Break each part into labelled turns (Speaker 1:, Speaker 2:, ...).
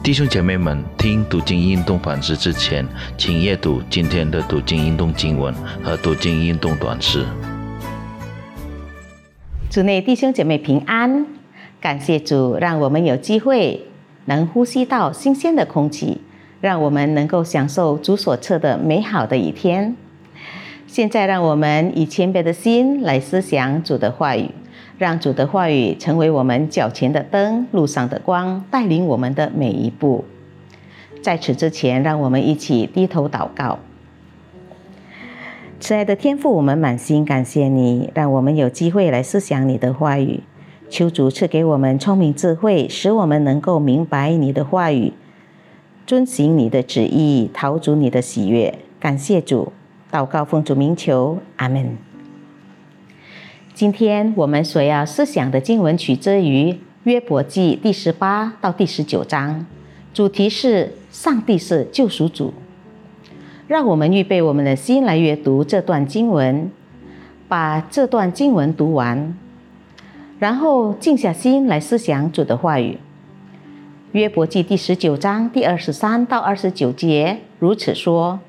Speaker 1: 弟兄姐妹们，听读经运动反思之前，请阅读今天的读经运动经文和读经运动短诗。
Speaker 2: 主内弟兄姐妹平安，感谢主，让我们有机会能呼吸到新鲜的空气，让我们能够享受主所赐的美好的一天。现在，让我们以谦卑的心来思想主的话语。让主的话语成为我们脚前的灯，路上的光，带领我们的每一步。在此之前，让我们一起低头祷告。亲爱的天父，我们满心感谢你，让我们有机会来思想你的话语。求主赐给我们聪明智慧，使我们能够明白你的话语，遵行你的旨意，讨主你的喜悦。感谢主，祷告奉主名求，阿门。今天我们所要思想的经文取自于约伯记第十八到第十九章，主题是上帝是救赎主。让我们预备我们的心来阅读这段经文，把这段经文读完，然后静下心来思想主的话语。约伯记第十九章第二十三到二十九节如此说：“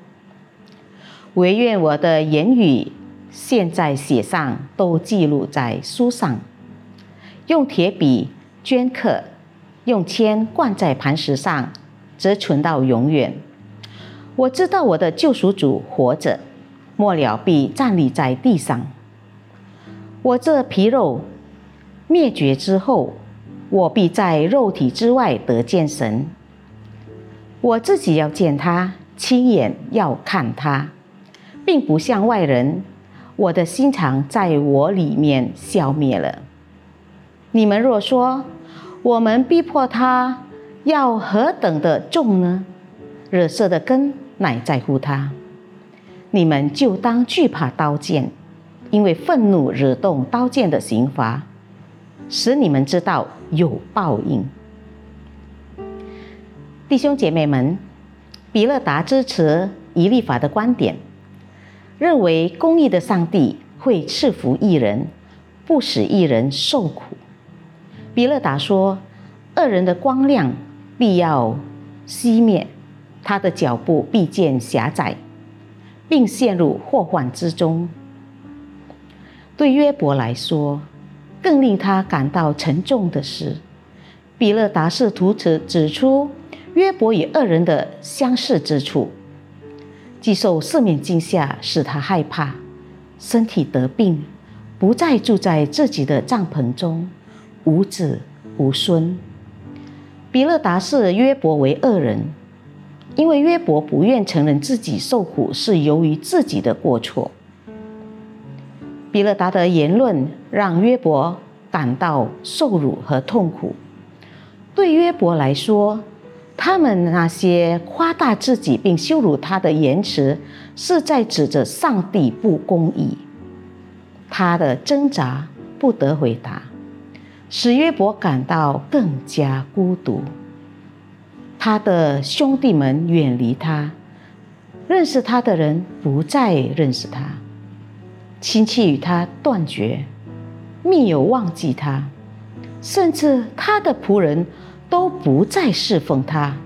Speaker 2: 唯愿我的言语。”现在写上，都记录在书上，用铁笔镌刻，用铅灌在磐石上，则存到永远。我知道我的救赎主活着，末了必站立在地上。我这皮肉灭绝之后，我必在肉体之外得见神。我自己要见他，亲眼要看他，并不像外人。我的心肠在我里面消灭了。你们若说我们逼迫他，要何等的重呢？惹色的根乃在乎他。你们就当惧怕刀剑，因为愤怒惹动刀剑的刑罚，使你们知道有报应。弟兄姐妹们，比勒达支持以立法的观点。认为公义的上帝会赐福一人，不使一人受苦。比勒达说：“恶人的光亮必要熄灭，他的脚步必见狭窄，并陷入祸患之中。”对约伯来说，更令他感到沉重的是，比勒达试图指指出约伯与恶人的相似之处。既受四面惊吓，使他害怕，身体得病，不再住在自己的帐篷中，无子无孙。比勒达视约伯为恶人，因为约伯不愿承认自己受苦是由于自己的过错。比勒达的言论让约伯感到受辱和痛苦。对约伯来说，他们那些夸大自己并羞辱他的言辞，是在指着上帝不公义。他的挣扎不得回答，使约伯感到更加孤独。他的兄弟们远离他，认识他的人不再认识他，亲戚与他断绝，密友忘记他，甚至他的仆人。都不再侍奉他，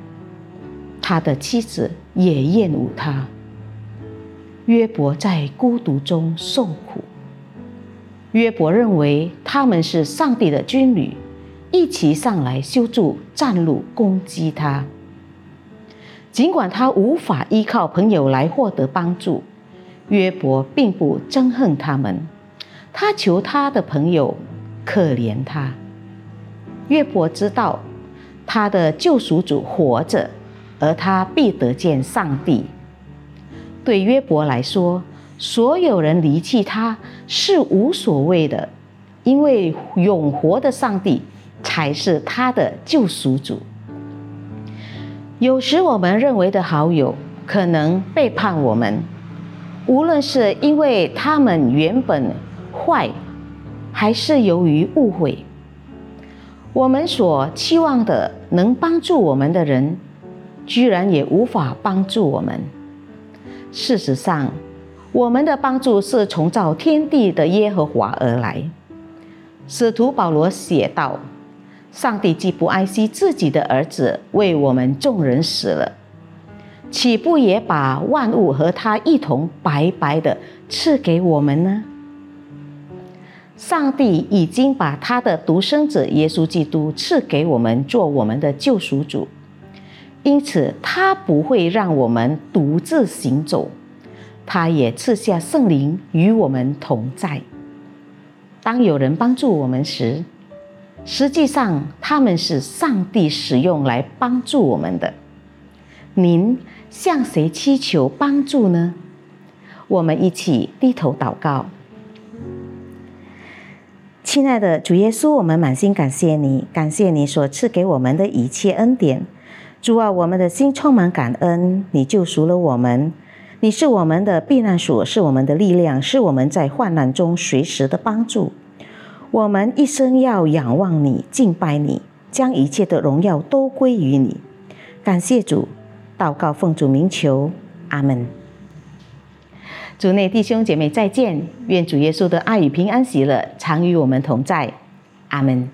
Speaker 2: 他的妻子也厌恶他。约伯在孤独中受苦。约伯认为他们是上帝的军旅，一起上来修筑战路攻击他。尽管他无法依靠朋友来获得帮助，约伯并不憎恨他们，他求他的朋友可怜他。约伯知道。他的救赎主活着，而他必得见上帝。对约伯来说，所有人离弃他是无所谓的，因为永活的上帝才是他的救赎主。有时我们认为的好友可能背叛我们，无论是因为他们原本坏，还是由于误会。我们所期望的能帮助我们的人，居然也无法帮助我们。事实上，我们的帮助是从造天地的耶和华而来。使徒保罗写道：“上帝既不爱惜自己的儿子，为我们众人死了，岂不也把万物和他一同白白的赐给我们呢？上帝已经把他的独生子耶稣基督赐给我们，做我们的救赎主，因此他不会让我们独自行走，他也赐下圣灵与我们同在。当有人帮助我们时，实际上他们是上帝使用来帮助我们的。您向谁祈求帮助呢？我们一起低头祷告。亲爱的主耶稣，我们满心感谢你，感谢你所赐给我们的一切恩典。主啊，我们的心充满感恩，你救赎了我们，你是我们的避难所，是我们的力量，是我们在患难中随时的帮助。我们一生要仰望你，敬拜你，将一切的荣耀都归于你。感谢主，祷告奉主名求，阿门。主内弟兄姐妹再见，愿主耶稣的爱与平安喜乐常与我们同在，阿门。